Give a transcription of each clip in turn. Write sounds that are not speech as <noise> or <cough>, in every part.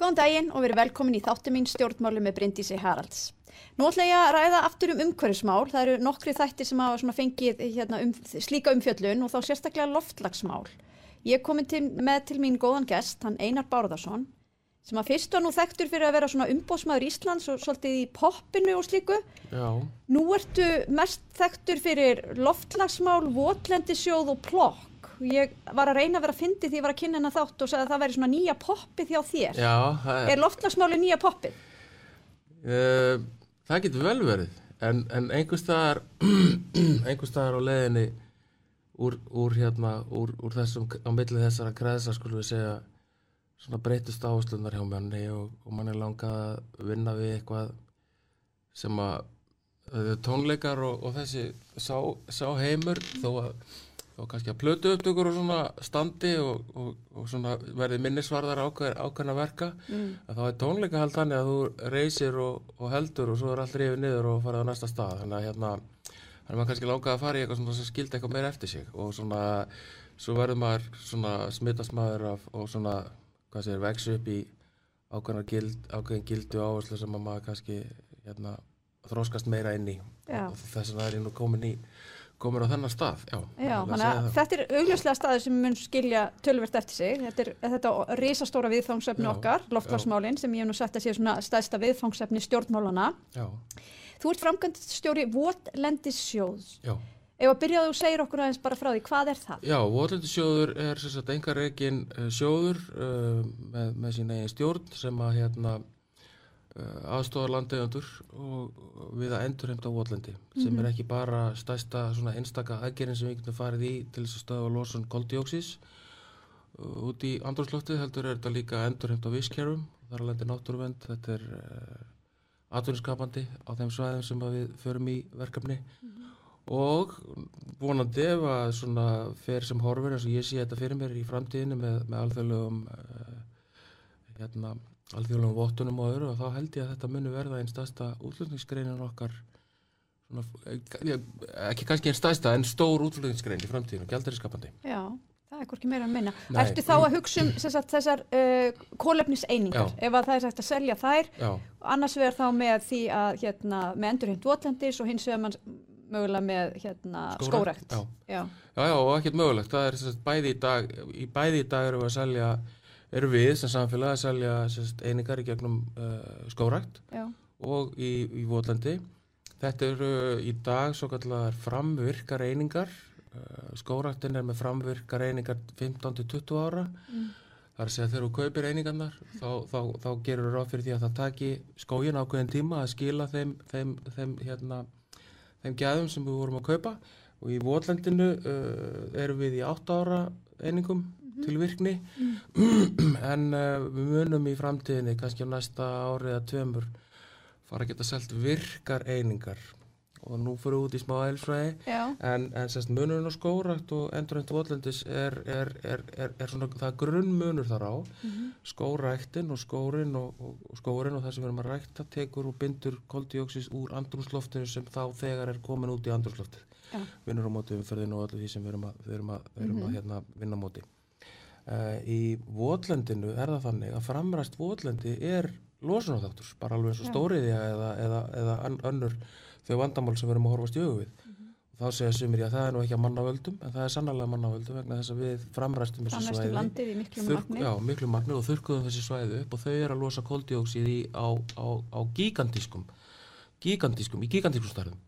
Góðan daginn og verið velkomin í þáttu mín stjórnmáli með Bryndísi Haralds. Nú ætla ég að ræða aftur um umhverfismál. Það eru nokkri þætti sem hafa fengið hérna, um, slíka umfjöllun og þá sérstaklega loftlagsmál. Ég kom til, með til mín góðan gest, hann Einar Bárðarsson, sem að fyrst var nú þekktur fyrir að vera svona umbósmaður Íslands og svolítið í poppinu og slíku. Já. Nú ertu mest þekktur fyrir loftlagsmál, votlendisjóð og plokk. Ég var að reyna að vera að fyndi því ég var að kynna hennar þátt og sagði að það væri svona nýja poppið hjá þér. Já, það Er loftlagsmáli nýja poppið? Uh, það getur vel verið en, en einhver staðar <clears throat> einhver staðar á leiðinni úr, úr hérna úr, úr þessum, á millið þessara kreðsa skulum við segja svona breytust áherslunar hjá manni og, og manni langað að vinna við eitthvað sem að tónleikar og, og þessi sá, sá heimur þó að og kannski að plötu upptökur og svona standi og, og, og svona verði minnisvarðar ákveð, ákveðna verka mm. þá er tónleika held þannig að þú reysir og, og heldur og svo er allt rifið niður og farið á næsta stað þannig að hérna þannig að maður kannski lákaði að fara í eitthvað sem skildi eitthvað meira eftir sig og svona svo verður maður svona smittast maður af, og svona hvað sér vex upp í ákveðna gild, ákveðin gildu áherslu sem maður kannski hérna þróskast meira inn í Já. og þess það er nú komin í komur á þennan stað, já. Já, að þetta er augljóslega staður sem mun skilja tölvert eftir sig. Þetta er þetta risastóra viðfangsefni okkar, loftlagsmálinn, sem ég hef nú sett að sé svona stæðsta viðfangsefni stjórnmálana. Já, Þú ert framkvæmstjóri Votlendissjóðs. já. Ef að byrjaðu og segir okkur aðeins bara frá því, hvað er það? Já, Votlendissjóður er sagt engar reikin sjóður uh, með, með sín eigin stjórn sem að hérna aðstofar landegandur og og við að endurheimta Votlendi sem er ekki bara stærsta svona einstaka aðgerinn sem við getum farið í til þess að stöða losun koldioxís uh, út í andrúrsloftið heldur er þetta líka endurheimta visskerfum, þar að lendi náttúruvend, þetta er uh, atvinniskapandi á þeim svæðum sem við förum í verkefni. Og vonandi ef að svona fer sem horfir eins og ég sé þetta fyrir mér í framtíðinu með, með alþjóðlegum uh, hérna, alþjóðlegum vottunum og öðru og þá held ég að þetta muni verða einn stærsta útlutningsgreinin okkar svona, eh, ekki kannski einn stærsta en stór útlutningsgrein í framtíðinu, gældariskapandi Já, það er hvorki meira að minna. Ertu þá að hugsa um sagt, þessar uh, kólefniseiningar, Já. ef að það er sagt að selja þær, Já, annars vegar þá með því að hérna, með endurheimt Votlendis og hins vegar mann mögulega með hérna, skórekt. já. já, já, og ekkert mögulegt það er bæði í dag í bæði í dag erum við að selja erum við sem samfélag að selja sagt, einingar í gegnum uh, skórækt Já. og í, í Votlendi þetta eru í dag svo kallar framvirkar einingar. Uh, skóræktin er með framvirkar einingar 15-20 ára. Það er að segja þegar þú kaupir einingarnar þá, þá, þá gerur þú ráð fyrir því að það taki skógin ákveðin tíma að skila þeim, þeim, þeim, hérna, þeim gæðum sem við vorum að kaupa. Og í Votlendinu uh, erum við í 8 ára einingum til virkni <clears throat> en uh, við munum í framtíðinni kannski á næsta ári eða tveimur fara að geta selt virkar einingar. Og nú fyrir út í smá elsfræði Já. en, en sérst munurinn á skórakt og endurhænt votlendis er, er, er, er, er svona, það er grunnmunur þar á. Skóræktin og skórin og, og, og skórin og það sem við erum að rækta tekur og bindur koldioxis úr andrúsloftinu sem þá þegar er komin út í andrúsloftið Já. vinnur á móti umferðinu og öllu því sem við erum að, við erum að, við erum að hérna, vinna móti í votlendinu er það þannig að framræst votlendi er losunarþáttur, bara alveg eins og stóriðja eða, eða, eða önnur þau vandamál sem við erum að horfast í augu við. Og þá segja sumir, já það er nú ekki að manna völdum en það er sannlega manna völdum vegna þess að við framræstum þessu svæði magni. Já, miklu magni og þurrkuðum þessi svæði upp og þau eru að losa koldioxið í á, á, á gigantískum gigantískum, í gigantískum starfum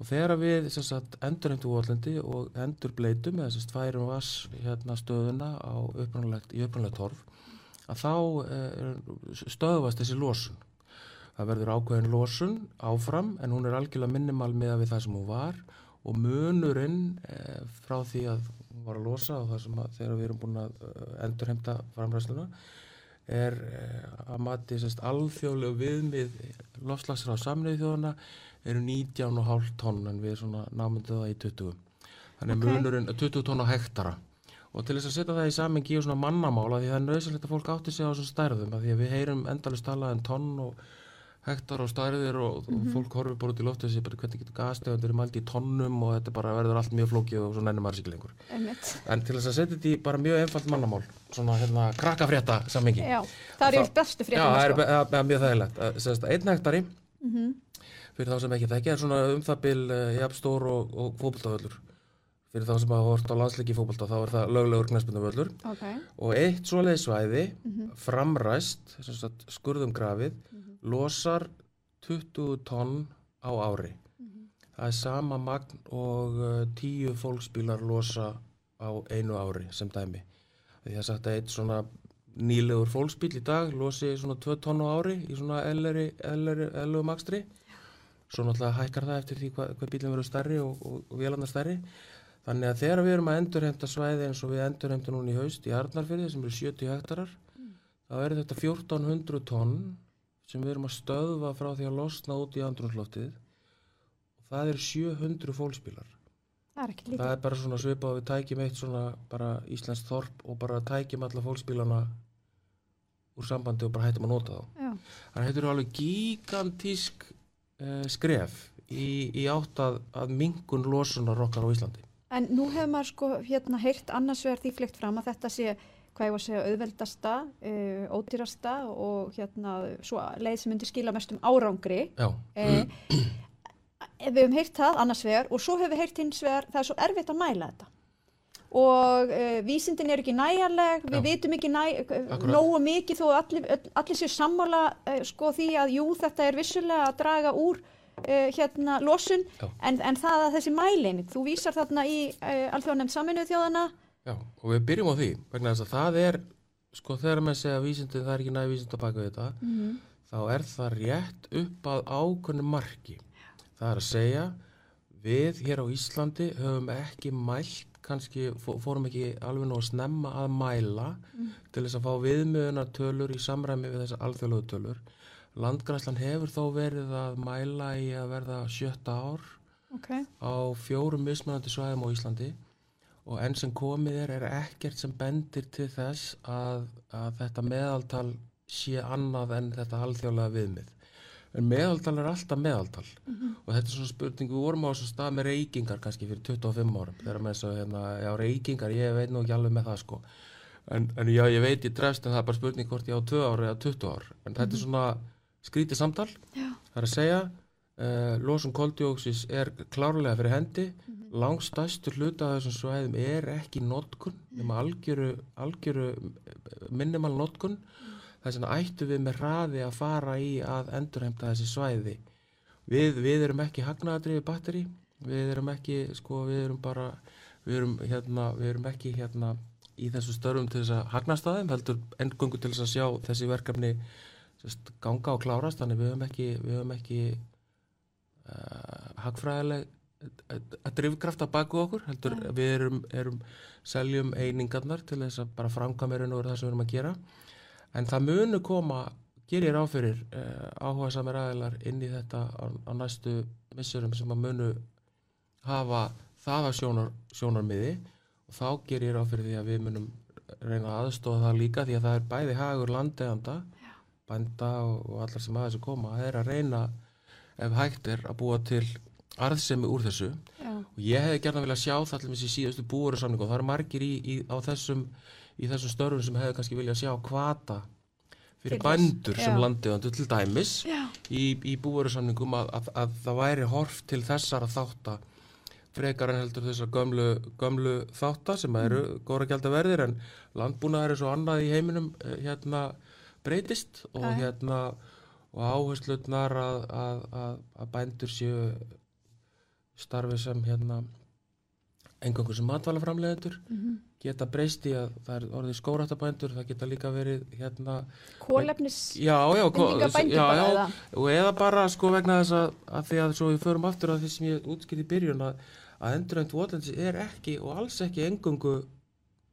og þegar við sagt, endur heimtu vollendi og endur bleitum eða sagt, færum vass hérna, stöðuna í upprannlegt torf að þá eh, stöðvast þessi losun. Það verður ákveðin losun áfram en hún er algjörlega minimal með það sem hún var. Og munurinn eh, frá því að hún var að losa og það sem að þegar við erum búin að eh, endurheimta framræsluna er að mati alþjóðlegu viðmið lofslagsra á samniðu þjóðana eru 19,5 tonn en við svona námyndu það í 20 þannig Ok. okay. munurinn 20 tonn á hektara og til þess að setja það í samengi í svona mannamála því það er nöðsynlegt að fólk átti sig á þessum stærðum því að við heyrum endalist talað en tonn og hektar og stærðir og, og fólk horfir bara út í loftu þessi bara hvernig getur gastegundir er mælt í tonnum og þetta bara verður allt mjög flókið og svo nennir maður lengur einmitt. en til þess að setja þetta í bara mjög einfalt mannamál svona hérna krakkafrétta sammingi Já, það er yfir bestu það er sko. það er mjög þægilegt sagt, einn hektari Mhm. Fyrir þá sem ekki þekki er svona um það bil uh, jafnstór og, og fótboltavöllur. Fyrir þá sem hafa hort á landsleiki fótbolta þá er það löglegur knæspindavöllur Ok, og eitt svoleið svæði Mhm. framræst sem sagt, skurðum grafið losar 20 tonn á ári. Mhm. það er sama magn og uh, 10 fólksbílar losa á einu ári sem dæmi. Því að sagt að eitt svona nýlegur fólksbíl í dag losi svona 2 tonn á ári í svona elleri, elleri, ellegum akstri svo náttúrulega hækkar það eftir því hvað, hvað bílinn verður stærri og, og, og vélarnar stærri. Þannig að þegar við erum að endurheimta svæði eins og við endurheimta núna í haust í Arnarfyrði sem eru 70 hektarar þá eru þetta 1400 tonn sem við erum að stöðva frá því að losna út í andrumsloftið og það eru 700 fólksbílar. Það er það er bara svona svipað að við tækjum eitt svona bara Íslands þorp og bara tækjum alla fólksbílana úr sambandi og bara hættum að nota þá. Þannig að þetta eru alveg gigantísk uh, skref í, í átt að, að mingun losunar okkar á Íslandi En nú hefur maður sko hérna heyrt annars vegar því flykt fram að þetta sé hvað ég var að segja auðveldasta, uh, ódýrasta og hérna svo leið sem myndi skila mestum árangri. Já, Uh, við höfum heyrt það annars vegar og svo hefur við heyrt hins vegar það er svo erfitt að mæla þetta. Og uh, vísindin er ekki næjarleg, við vitum ekki nógu mikið þó allir, allir séu sammála uh, sko því að jú þetta er vissulega að draga úr uh, hérna losun. En, en það að þessi mæleining, þú vísar þarna í alþjóðanemnd saminuð þjóðana já, og við byrjum á því vegna þess að það er sko þegar maður segja vísindin það er ekki næði vísind að baka við þetta mm. þá er það rétt upp að ákveðnu marki. Það er að segja, við hér á Íslandi höfum ekki mælt, kannski fó- fórum ekki alveg nú að snemma að mæla til þess að fá viðmjöðunar tölur í samræmi við þessar alþjóðlegu tölur. Landgræslan hefur þó verið að mæla í að verða sjötta ár ok, á fjórum mismunandi svæðum á Íslandi og enn sem komið er er ekkert sem bendir til þess að, að þetta meðaltal sé annað en þetta alþjóðlega viðmið. En meðaltal er alltaf meðaltal. Og þetta er svona spurning, við vorum á þessum stað með reykingar kannski fyrir 25 árum. Þegar þess að hérna, já reykingar, ég veit nú ekki alveg með það sko. En, en já, ég veit ég drefst en það er bara spurning hvort ég á 2 ár eða 20 ár. En þetta er svona skrítið samtal, já, það er að segja. Uh, losun koldjóksis er klárlega fyrir hendi. Langstæstur hluta af þessum svæðum er ekki notkun nema algjöru, algjöru minimal notkun þess vegna ættu við með hraði að fara í að endurheimta þessi svæði. Við, við erum ekki hagnaðadrifi batteri við erum ekki, sko, við erum bara við erum hérna, við erum ekki hérna í þessu störfum til þess að hagnast að þeim, heldur endgöngu til þess að sjá þessi verkefni sest, ganga og klárast, þannig við höfum ekki við höfum ekki uh, hagfræðileg að drifkraft að baka okkur heldur Nei. við erum, erum seljum einingarnar til þess að bara framkvæmurinn og það sem við erum að gera en það munu koma gerir áfyrir uh, áhuga samir aðeinar inn í þetta á, á næstu missurum sem að munu hafa það að sjónar, sjónarmiði. Og þá gerir áfyrir því að við munum reyna að aðstofa það líka því að það er bæði hagur landeganda bænda og, og allar sem að þessu koma það er að reyna ef hægt er að búa til arðsemi úr þessu. Já, og ég hefði gerna vilja sjá það allir með þessi síðustu búuru samning og það eru margir í, í, á þessum, í þessum störfum sem hefði kannski vilja sjá kvata fyrir þess, bændur sem já. landiðandu til dæmis já, í, í búuru samningum að, að, að það væri horf til þessara þátta frekar en heldur þessar gömlu, gömlu þátta sem eru mm. góra gælda verðir en landbúnaðar er svo annað í heiminum eh, hérna breytist og já. hérna og áherslutnar að, að, að, að bændur séu starfi sem hérna engangur sem matvælaframleðendur mhm. geta breyst í að það er orðið skóratabændur, það geta líka verið hérna, kólefnis já, já, já, já, og eða bara sko vegna þess að, að því að svo við förum aftur að því sem ég útskýrði í byrjun að, að endurönd votlendis er ekki og alls ekki engungu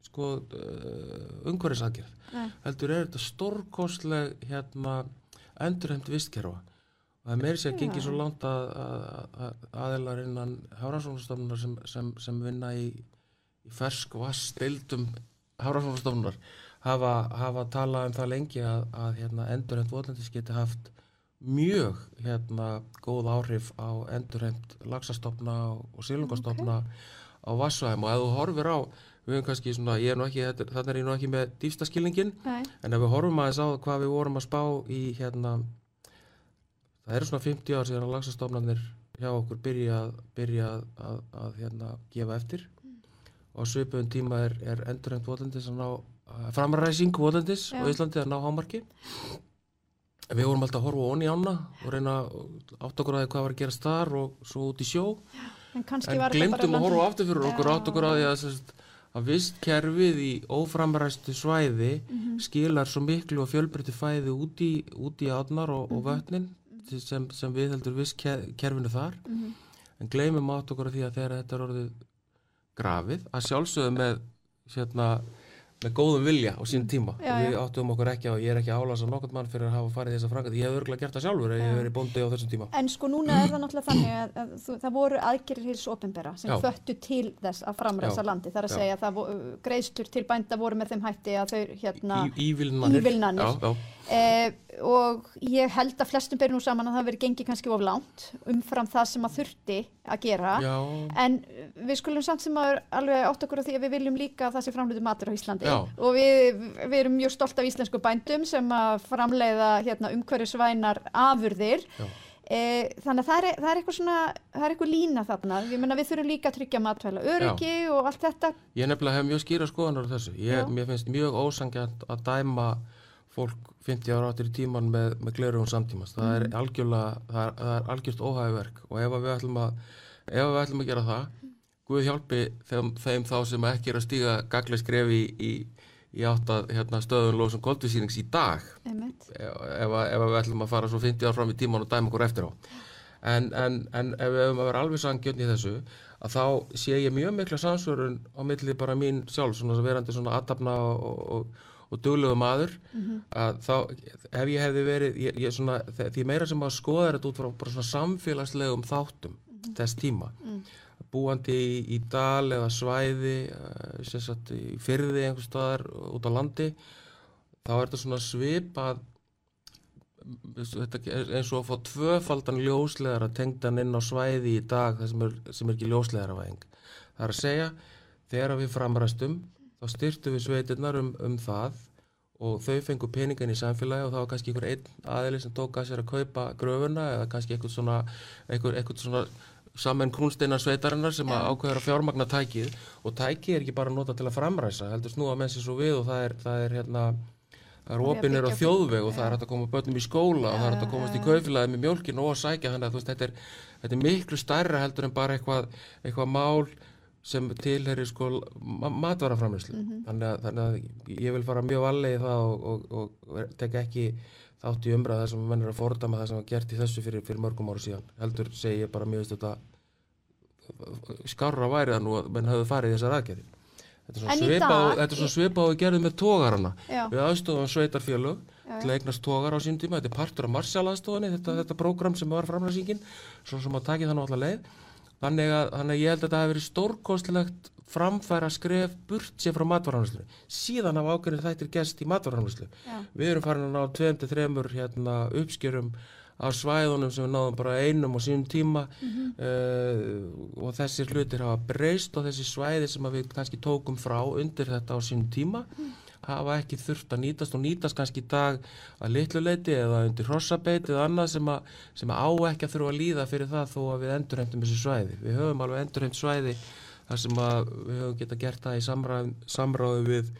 sko uh, umhverfisagjörð Nei. heldur er þetta stórkostleg hérna endurönd vistkerfa. Og það er meiri sér að gengi svo langt að, að, að aðeilar innan hárasónastofnunar sem, sem, sem vinna í, í fersk vassdeildum hárasónastofnunar hafa, hafa talað um það lengi að, að hérna, endurönd votlendis geti haft mjög hérna góð áhrif á endurheimt laxastofna og silungastofna á vassvæðum og ef þú horfir á við höfum kannski svona, ég er nú ekki þetta er ég nú ekki með dýfstaskilningin en ef við horfum aðeins á hvað við vorum að spá í hérna það eru svona 50 ár síðan að laxastofnarnir hjá okkur byrja, byrja að, að, að hérna gefa eftir. Og á svipuðum tíma er, er endurheimt votlendis að ná uh, framræsing votlendis Já. á Íslandi að ná hámarki. Við vorum alltaf að horfa onni ána og reyna átt okkur að hvað var að gerast þar og svo út í sjó. En kannski en bara glemdum að horfa aftur fyrir okkur átt okkur að því að, sest, að vist kerfið í óframræstu svæði Mhm. skilar svo miklu og fjölbreytti fæði út í, í átnar og, og vötnin sem, sem við heldur vist kerfinu þar Mhm. en gleymum átt okkur að því að þegar þetta er orðið grafið að sjálfsögðu með hérna með góðum vilja á sín tíma Já, við já. áttum okkur ekki á, ég er ekki álasa nokkurt mann fyrir að hafa farið í þessa framkvæmt, ég hef örgulega gert það sjálfur ef ég hef verið bóndi á þessum tíma En sko núna er það náttúrulega þannig að, að þú, það voru aðgerir hils opinbera sem Já. föttu til þess að framræsa landi. Það er að segja að greiðslur til bænda voru með þeim hætti að þau hérna ívilnanir. Eh, og ég held að flestum ber nú saman að það veri gengið kannski of langt umfram það sem að þurfti að gera. Já, En við skulum samt sem að alveg átt okkur á því að við viljum líka að það sé framleitu matur á Íslandi Já. og við, við erum mjög stolt af íslensku bændum sem að framleiða hérna, umhverfisvænar afurðir. Já. E, þannig að það er, það er eitthvað svona, það er eitthvað lína þarna. Ég menna við þurfum líka að tryggja matvæla öryggi og allt þetta. ég nefnilega hef mjög skýra skoðanar á þessu. Ég, Já. mér finnst mjög dæma fólk 50 ára áttir í tíman með, með glerugum samtímas. Það er er, er algjört óhæfiverk. Og ef við ætlum að, við ætlum að gera það, Guð hjálpi þeim, þeim þá sem ekki er að stíga gaglega skref í, í, í átt að hérna, stöðun lóðsum koldvísýnings í dag. Ef, ef, við ætlum að fara svo 50 ár fram í tíman og dæma okkur eftir á. En, en, en ef við hefum að vera alveg sangjörn í þessu að þá sé ég mjög mikla samsvörun á milli bara mín sjálf svona verandi svona aðtapna og, og, og duglegu maður að þá ef ég hefði verið ég, ég svona, því meira sem að skoða þetta út frá bara svona samfélagslegum þáttum þess tíma. Búandi í, í dal eða svæði sem sagt í fyrði einhvers staðar út á landi þá er þetta svona þetta er eins og að fá tvöfaldan ljósleðara tengdan inn á svæði í dag sem er, sem er ekki ljósleðara væðing það er að segja, þegar við framræstum þá styrtu við sveitirnar um, um það og þau fengu peningan í samfélagi og það var kannski einhver einn aðili sem tók að sér að kaupa gröfuna eða kannski einhver svona, einhver, einhver svona saman krúnsteinar sveitarinnar sem að ákveður að fjármagna tækið. Og tækið er ekki bara nota til að framræsa heldur snúa menn sér svo við og það er, það er hérna það er að opinir á þjóðveg og það er hægt að koma börnum í skóla og það er hægt að komast í kaufélagi með mjólkin og að sækja hann að þetta er, þetta er miklu stærra heldur en bara eitthvað, eitthvað mál sem tilheri sko ma matvaraframlýslu þannig, að, þannig að ég vil fara mjög vallega í það og, og, og, og tek ekki þátt í umræða sem menn er að fordama það sem var gert í þessu fyrir, fyrir mörgum ára síðan. Heldur segi ég bara mjög veist þetta skárra væri það nú að menn hafðu farið þessar aðgerði þetta er svona svipað og- er gerðum með tógarana Já. við aðstofum sveitarfélög Já, til að eignast tógar á sín tíma. Þetta er partur af Marshall aðstofunni þetta, þetta prógram sem var framlæsingin svo sem að taki það allar leið þannig að, þannig að ég held að þetta hafi verið stórkostlegt framfæra skref burt sér frá matvarframlæslu síðan hafa ákveðin þættir gerst í matvarframlæslu Já. við erum farin að ná 2-3 hérna, uppskjörum á svæðunum sem við náðum bara einum á sínum tíma. Uh, og þessir hlutir hafa breyst og þessi svæði sem við kannski tókum frá undir þetta á sínum tíma hafa ekki þurft að nýtast og nýtast kannski í dag að litlu leiti eða undir hrossabeit eða annað sem að, sem að á ekki að þurfa að líða fyrir það þó að við endurheimtum þessi svæði. Við höfum alveg endurheimt svæði þar sem við höfum geta gert það í samræð, samráði við,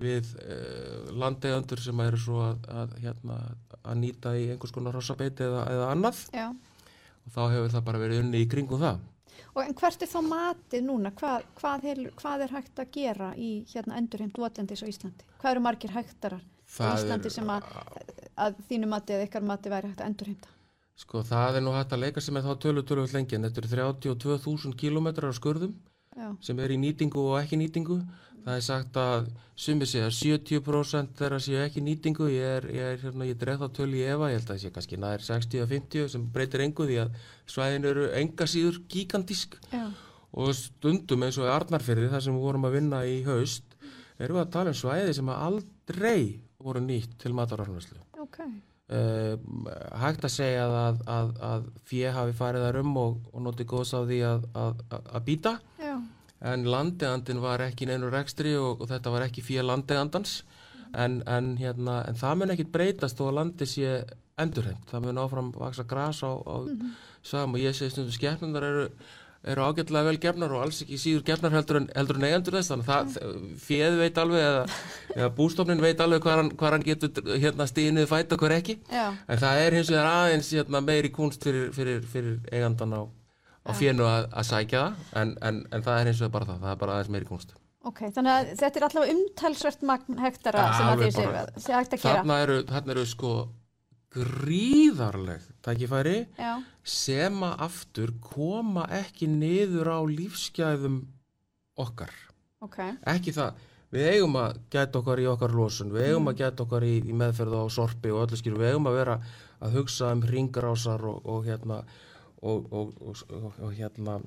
við uh, landegandur sem eru svo að, að, hérna, að nýta í einhvers konar hrossabeit eða, eða annað Já. og þá hefur það bara verið unni í kringum það. Og en hvert er þá matið núna? Hvað, hvað, er, hvað er hægt að gera í hérna endurheimt votlendis á Íslandi? Hvað eru margir hægtarar er- Íslandi sem að, að þínu matið eða ykkar matið væri hægt að endurheimta? Sko það er nú hægt að leika sem er þá tölu tölu lengi en þetta eru 32.000 kilometrar á skurðum Já, sem er í nýtingu og ekki nýtingu. Það er sagt að sumi segja 70% þeirra séu ekki nýtingu. Ég er, ég er hérna, ég dref það tölu í efa, ég held að það sé kannski nær 60-50 sem breytir engu því að svæðin eru enga síður gigantísk já, og stundum eins og í Arnarfyrði þar sem við vorum að vinna í haust erum við að tala um svæði sem að aldrei voru nýtt til matararfnæslu. ok. Uh, hægt að segja að, að, að fjö hafi farið þar um og, og notið góðs á því að, að, að býta Já, en landeandin var ekki í neinu rekstri og, og þetta var ekki fjö landeandans en, en, hérna, en það mun ekkit breytast þó að landi sé endurheimt, það mun áfram vaksa gras á, á mm og ég segi stundum skepnundar eru eru ágætlega vel gefnar og alls ekki síður gefnar heldur en, heldur en eigendur þess. Þannig að fjöð veit alveg eða, eða bústofnin veit alveg hvað hann, hvað hann getur hérna stíðinuð fæta og hver ekki. Já, en það er hins vegar aðeins hérna, meiri kunst fyrir, fyrir, fyrir eigandan á, á fjönu að, að sækja það en, en, en það er hins vegar bara það, það er bara aðeins meiri kunst ok, þannig að þetta er allavega umtalsvert magn hektara Ja, sem að því bara. sé sé hægt að gera. þarna eru, þarna eru sko gríðarleg tækifæri Já, sem að aftur koma ekki niður á lífsgæðum okkar. Ok, ekki það, við eigum að gæta okkar í okkar losun, við eigum að gæta okkar í, í meðferð á sorpi og öllu skilur við eigum að vera að hugsa um ringrásar og, og hérna og, og, og, og hérna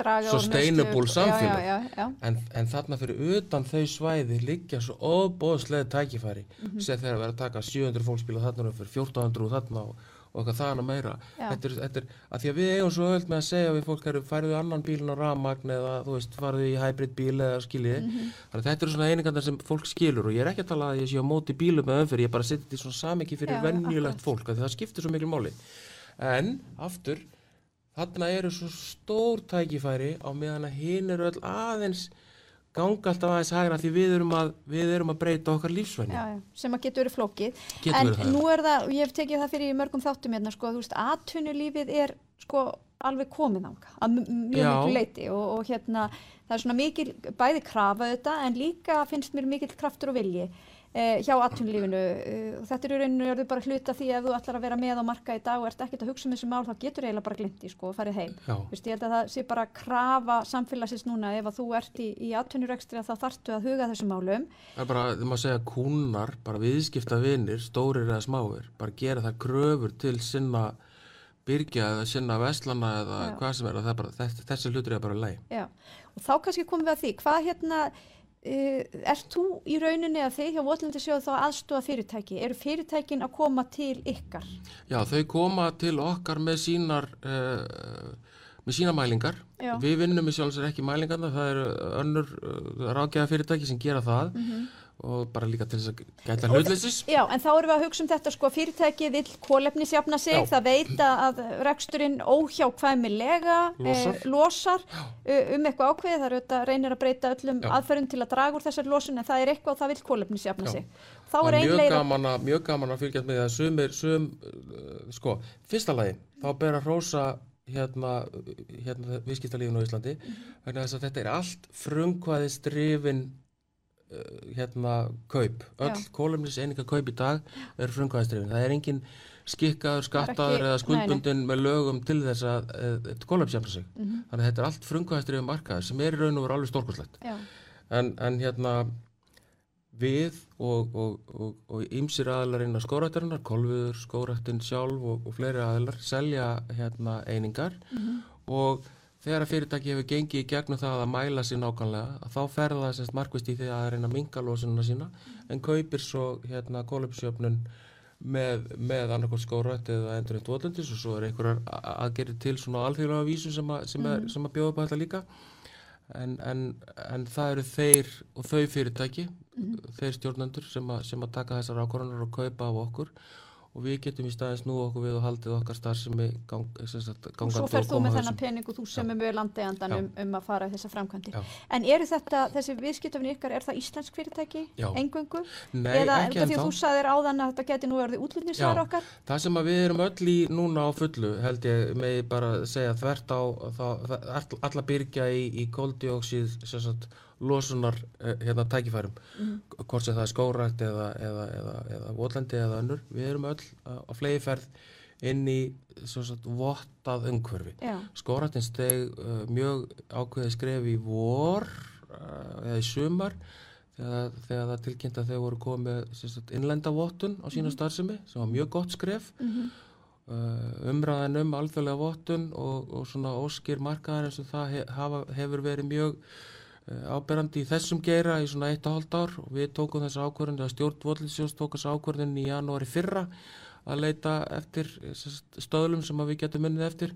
draga Sustainable samfélag. Já, já, já, en, en þarna fyrir utan þau svæði liggja svo óbóðslega tækifæri. Mhm. sem þegar að vera að taka 700 fólksbíla þarna fyrir 1400 og þarna og, og eitthvað þaðan að meira. Þetta er, þetta er, að því að við eigum svo öll með að segja við fólk eru færðu annan bílinn á rafmagn eða þú veist farðu í hybrid bíl eða skiljiði. Mhm. þannig að þetta eru svona einingandar sem fólk skilur og ég er ekki að tala að ég sé á móti bílum með umfyrir, ég bara að setja þetta í svona samiki fyrir Já, venjulegt fólk, því það skiptir svo mikil máli. En aftur þarna eru svo stór tækifæri á meðan að hinn eru öll aðeins ganga alltaf aðeins hægra því við erum að, við erum að breyta okkar já, sem að getur verið flókið. Getur en verið nú er það, og ég hef tekið það fyrir mörgum þáttum hérna, sko, þú veist, atvinnulífið er sko alveg komið ánga að mjög miklu leiti og, og hérna það er svona mikil, bæði krafa þetta en líka finnst mér mikill kraftur og vilji eh, hjá atvinnulífinu eh, og þetta er í rauninu er bara hluta því ef þú ætlar að vera með á marka í dag og ert ekkert að hugsa um þessu mál þá getur eiginlega bara glindi sko og farið heim. Vist, ég held að það sé bara krafa samfélagsins núna ef að þú ert í, í atvinnurekstri þá þarftu að huga þessum málum það er bara, þegar maður segja kúnar bara viðskipta vinir, stórir eða smáir bara gera það kröfur til sinna byrgja eða sinna veslana eða Já. hvað sem er, að er bara, þessi, þessi hlutur er bara leið Já, og þá kannski komum við að því, hvað hérna, ert þú í rauninni að þið hjá Votlandi sjóðu þá aðstóða fyrirtæki? Eru fyrirtækin að koma til ykkar? Já, þau koma til okkar með sínar uh, með sína mælingar Já. við vinnum í sjálfsvegar ekki mælingarna það eru önnur uh, ráðgjafa fyrirtæki sem gera það og bara líka til þess að gæta hlutleysis Já, en þá erum við að hugsa um þetta sko, fyrirtæki vil kólefnisjafna sig, Já. það veit að reksturinn óhjákvæmilega Losar. Eh, losar uh, um eitthvað ákveðið, það eru þetta reynir að breyta öllum Já. aðferðum til að draga úr þessar losun en það er eitthvað og það vil kólefnisjafna sig. Þá Það er er ein mjög gaman, að, mjög gaman að fylgjast með því að sumir, sum, uh, sko, fyrsta lagi, þá ber að hrósa hérna, hérna viðskiptalífinu á Íslandi, vegna þess að þetta er allt frumkvæðis drifin hérna kaup, öll Já. kólumnis eininga kaup í dag eru frumkvæðis drifin, það er engin skikkaður, skattaður eða skuldbundin með lögum til þess að uh, kólumsjafna sig, Mhm. þannig að þetta er allt frumkvæðis drifin markaður sem er í raun og veru alveg stórkostlegt. Já, en, en hérna við og, og, og, og ýmsir aðlar innan skórættarinnar, kolviður, skórættin sjálf og, og fleiri aðlar selja hérna einingar. Og þegar að fyrirtæki hefur gengið í gegnum það að mæla sér nákvæmlega að þá fer það semst markvist í því að reyna að minga losununa sína en kaupir svo hérna kólupsjöfnun með, með annarkvæmt skórætt eða endurinn tóðlendis og svo er einhverjar a- aðgerðir til svona alþjóðlega vísu sem, að, sem, er, sem að bjóða upp á þetta líka. En, en, en það eru þeir og þau fyrirtæki þeir stjórnendur sem, að- sem að taka þessar ákvarðanir og kaupa af okkur og við getum í staðins nú okkur við og haldið okkar starfsemi gang, og svo fer þú með þennan pening og þú sem er með landegandan Já. um, um að fara í þessa framkvæmdi. Já. En eru þetta, þessi viðskiptafni ykkar, er það íslensk fyrirtæki, Já. engöngu? Nei, Eða ekki út af því að þú sagðir áðan að þetta geti nú orðið útlutningssvar Já. okkar? Það sem við erum öll í núna á fullu held ég með bara segja þvert á það, það, all, alla byrgja í, í koldioxid sem sagt, losunar eh, hérna tækifærum. Hvort sem það er skórætt eða, eða, eða, eða votlendi eða önnur. Við erum öll á, flegiferð inn í sagt, vottað umhverfi. Já, skórættin steg uh, mjög ákveðið skref í vor uh, eða í sumar þegar, þegar það tilkynnt að þeir voru komið sem sagt, innlenda vottun á sína starfsemi sem var mjög gott skref. Uh, umræðan um alþjóðlega vottun og, og svona óskir markaðar eins og það he, hafa, hefur verið mjög áberandi í þessum geira í svona eitt og hálft ár og við tókum þessa ákvörðun eða stjórn Votlinsjós tók þessa ákvörðun í janúari fyrra að leita eftir sagt, stöðlum sem við getum unnið eftir.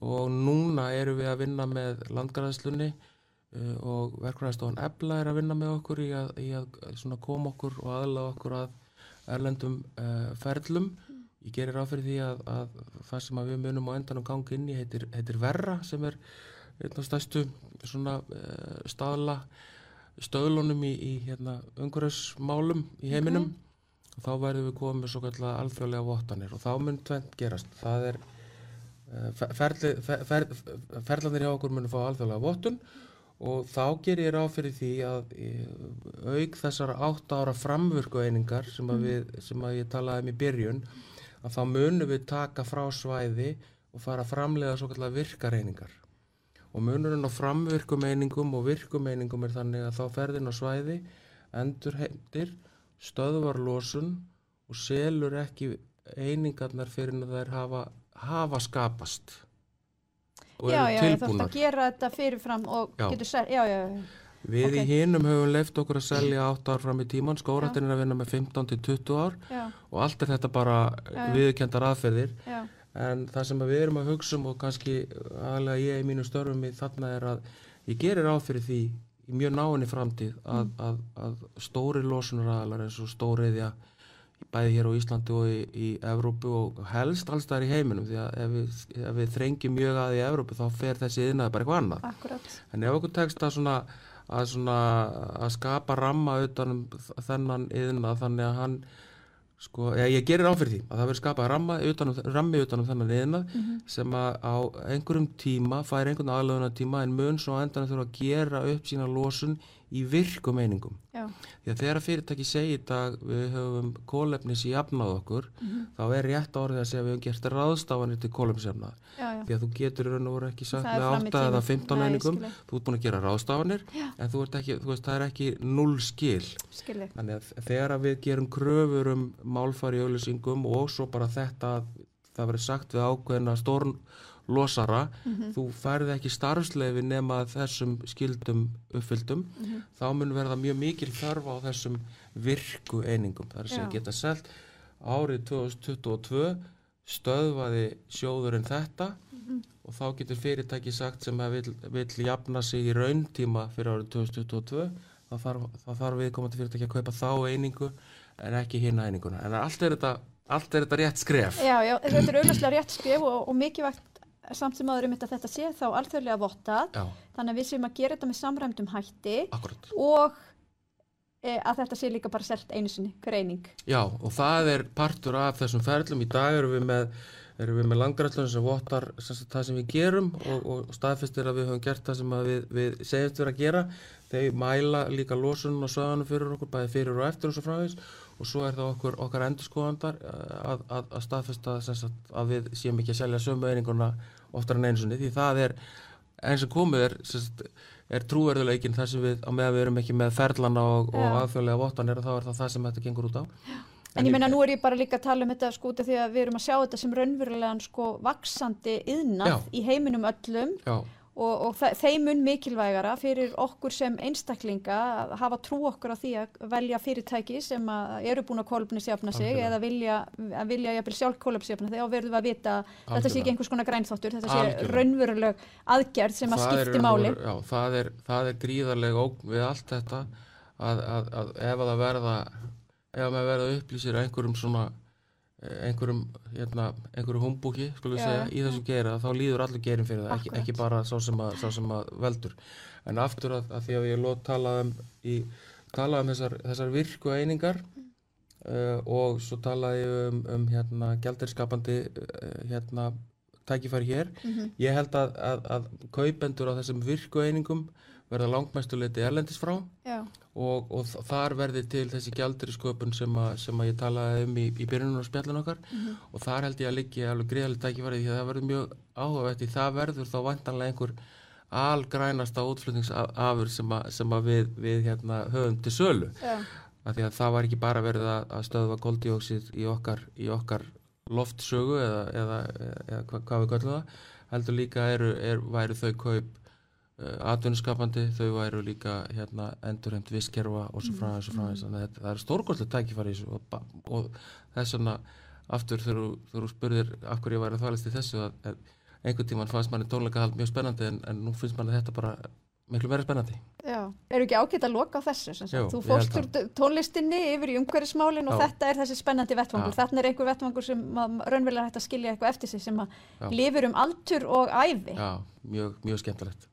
Og núna erum við að vinna með landgræðslunni uh, og verkvæðastofan Ebla er að vinna með okkur í að, í að koma okkur og aðlaða okkur að erlendum uh, ferlum. Ég gerir ráð fyrir því að, að það sem að við munum á endanum gangi inn í heitir, heitir Verra sem er einn af stærstu svona uh, staðla stöðlunum í, í hérna, umhverfismálum í heiminum. Og þá verðum við komið með svo kallar alþjóðlega vottanir og þá mun tvent gerast. Það er uh, ferli, fer, fer, ferlanir hjá okkur munum fá alþjóðlega vottun og þá ger ég ráð fyrir því að eh, auk þessara átt ára framvörku einingar sem að, við, sem að ég talaði um í byrjun að þá munum við taka frá svæði og fara að framlega svo kallar virkareiningar og munurinn á framvirkumeiningum og virkumeiningum er þannig að þá ferðin á svæði endur heimtir stöðvar losun og selur ekki einingarnar fyrir að þær hafa, hafa skapast. Og Já, eru já, þú þarfst tilbúnar. að gera þetta fyrirfram og Já. getur sér, já, já, já, Við Ok. í hinum höfum leift okkur að selja 8 ár fram í tíman, skóratinn er að vinna með 15 til 20 ár já, og allt er þetta bara Já, já. viðkendar aðferðir. Já, en það sem að við erum að hugsa um og kannski aðlega ég í mínu störfum í þarna er að ég gerir ráð fyrir því í mjög náinni framtíð að, Mm. að, að stóri losunaræðalar eins og stóriðja bæði hér á Íslandi og í, í Evrópu og helst alls þar í heiminum því að ef við, ef við þrengjum mjög að í Evrópu þá fer þessi yðnaði bara eitthvað annað akkurat, En ef okkur tekst að svona að, svona, að skapa ramma utanum þennan yðna þannig að hann sko, ég, ég gerir áfyrir því að það verður skapað ramma utanum, rammi utanum þennan yðna sem að á einhverjum tíma fær einhvern aðlöðuna tíma en mun svo á endanum þurfa að gera upp sína losun í virkum einingum. já, Því að þegar fyrirtæki segi í dag við höfum kólefnis í jafnað okkur þá er rétt orðið að segja við höfum gert ráðstafanir til kólefnisjafnað já, já, því að þú getur raun og voru ekki sagt með fram í 8 eða tímann. 15 Nei, einingum. ég. þú ert búin að gera ráðstafanir en þú ert ekki, þú veist, það er ekki null skil. Skilji, þannig að þegar við gerum kröfur um málfari í auðlýsingum og svo bara þetta að það verður sagt við ákveðina stórn losara, Mhm. þú færði ekki starfsleifi nema þessum skildum uppfyldum, Mhm. þá mun verða mjög mikil þörf á þessum virku einingum, segja Já. geta selt árið 2022 stöðvaði sjóðurinn þetta Mhm. og þá getur fyrirtæki sagt sem að vill, vill jafna sig í rauntíma fyrir árið 2022 þá þarf, þarf viðkomandi fyrirtæki að kaupa þá einingu en ekki hina eininguna en allt er þetta, allt er þetta rétt skref já, já, þetta er auðvitað rétt skrif og, og mikilvægt samt sem aður um þetta þetta sé þá alþjóðlega vottað, þannig að við séum að gera þetta með samræmdum hætti. Akkurat og e, að þetta sé líka bara selt einu sinni, hver eining. Já, og það er partur af þessum ferlum. Í dag erum við með erum við með langrætlun sem vottar það sem við gerum og, og staðfestir að við höfum gert það sem við, við segjumst vera að gera. Þeir mæla líka losunum og söðanum fyrir okkur bæði fyrir og eftir og svo frávís og svo er það okkur, okkar endurskoðandar að, að, að staðfesta að við séum ekki að selja sömu eininguna oftar en einsunni því það er eins og komið er, er trúverðuleikin þar sem við, á meðan við erum ekki með ferlana og, og Já. aðfjölega vottanir þá er það það sem þetta gengur út á En ég meina nú er ég bara líka að tala um þetta sko því að við erum að sjá þetta sem raunverulegan sko vaksandi yðnað Já. í heiminum öllum Já, og, og þeim mun mikilvægara fyrir okkur sem einstaklinga að hafa trú okkur á því að velja fyrirtæki sem að eru búin að kolefnisjafna sig Algjörlega. eða vilja, að vilja jafnvel sjálf kolefnisjafna þegar verðum við að vita að þetta sé ekki einhvers konar grænþáttur, þetta sé Algjörlega. raunveruleg aðgerð sem að Það er skipti og máli. Já, það er, það er gríðarlega ógn við allt þetta að, að, að ef að verða ef að maður verða upplýsir einhverjum svona einhverjum, hérna, einhverjum humbúki segja, í þessum geira þá líður allir gerin fyrir það, ekki, ekki bara sá sem, að, sá sem að veldur. En aftur að, að því að ég lót talað um í, talað um þessar, þessar virku einingar uh, og svo talaði um, um hérna gældirskapandi uh, hérna tækifæri hér. Mhm. Ég held að, að, að kaupendur á þessum virku einingum verða langmestuleiti erlendis frá. Og, og þar verði til þessi gjaldri sköpun sem, sem að ég talaði um í, í byrjunum á spjallin okkar. Mhm. og þar held ég að liggi alveg greiðalegt tækifæri því að það verður mjög áhugavert í það verður þá vantanlega einhver algrænasta útflutningsafur sem, að, sem að við, við hérna, höfum til sölu. Af því að það var ekki bara verið að, að stöðva koldíóksið í okkar, í okkar loftsögu eða, eða, eða hva, hvað við göllum það heldur líka eru, er, væru þau kaup uh, atvinnuskapandi, þau væru líka hérna, endurheimt visskerfa og svo frá þessu frá þessu þannig að það er stórkostlega tækifæri og, og þess vegna aftur þegar þú- spurðir af hverju ég væri að þvælast í þessu að, einhvern tímann fannst manni tónleikahald mjög spennandi en, en nú finnst manni þetta bara miklu meira spennandi Já, eru ekki ágætt að loka á þessu? Jú, þú fórst úr tónlistinni yfir í umhverfismálin og þetta er þessi spennandi vettvangur. Já. Þarna er einhver vettvangur sem raunverulega er hægt að skilja eitthvað eftir sig sem að Já. lifir um altur og ævi. Já, mjög, mjög skemmtilegt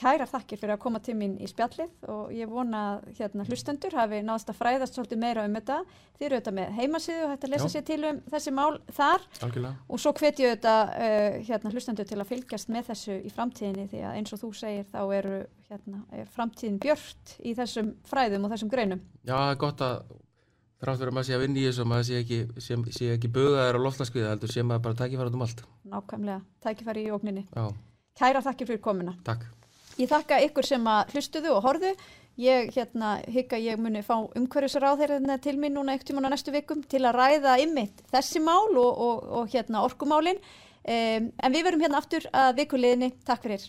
Kæra þakkir fyrir að koma til mín í spjallið og ég vona að hérna, hlustendur hafi náðast að fræðast svolítið meira um þetta. Þið eru auðvitað með heimasíðu og hægt að lesa Já. sér til um þessi mál þar Algjörlega og svo hvet ég auðvitað uh, hérna, hlustendur til að fylgjast með þessu í framtíðinni því að eins og þú segir þá eru hérna, er framtíðin björt í þessum fræðum og þessum greinum. Já, það er gott að þrátt fyrir að maður sé að vinna í þessu og maður sé ekki, sé, sé ekki bugaðar á loftlaskviða heldur sé maður bara tækifæra um allt Nákvæmlega, tækifæri í ógninni. Já, Kæra þakkir fyrir komuna. takk Ég þakka ykkur sem að hlustuðu og horðu. Ég hérna, hygg að ég muni fá umhverfisráð þeirra til mín núna eitt tíman á næstu vikum til að ræða ymmit þessi mál og, og, og hérna orkumálin. Um, en við verum hérna aftur að vikuliðinni. Takk fyrir.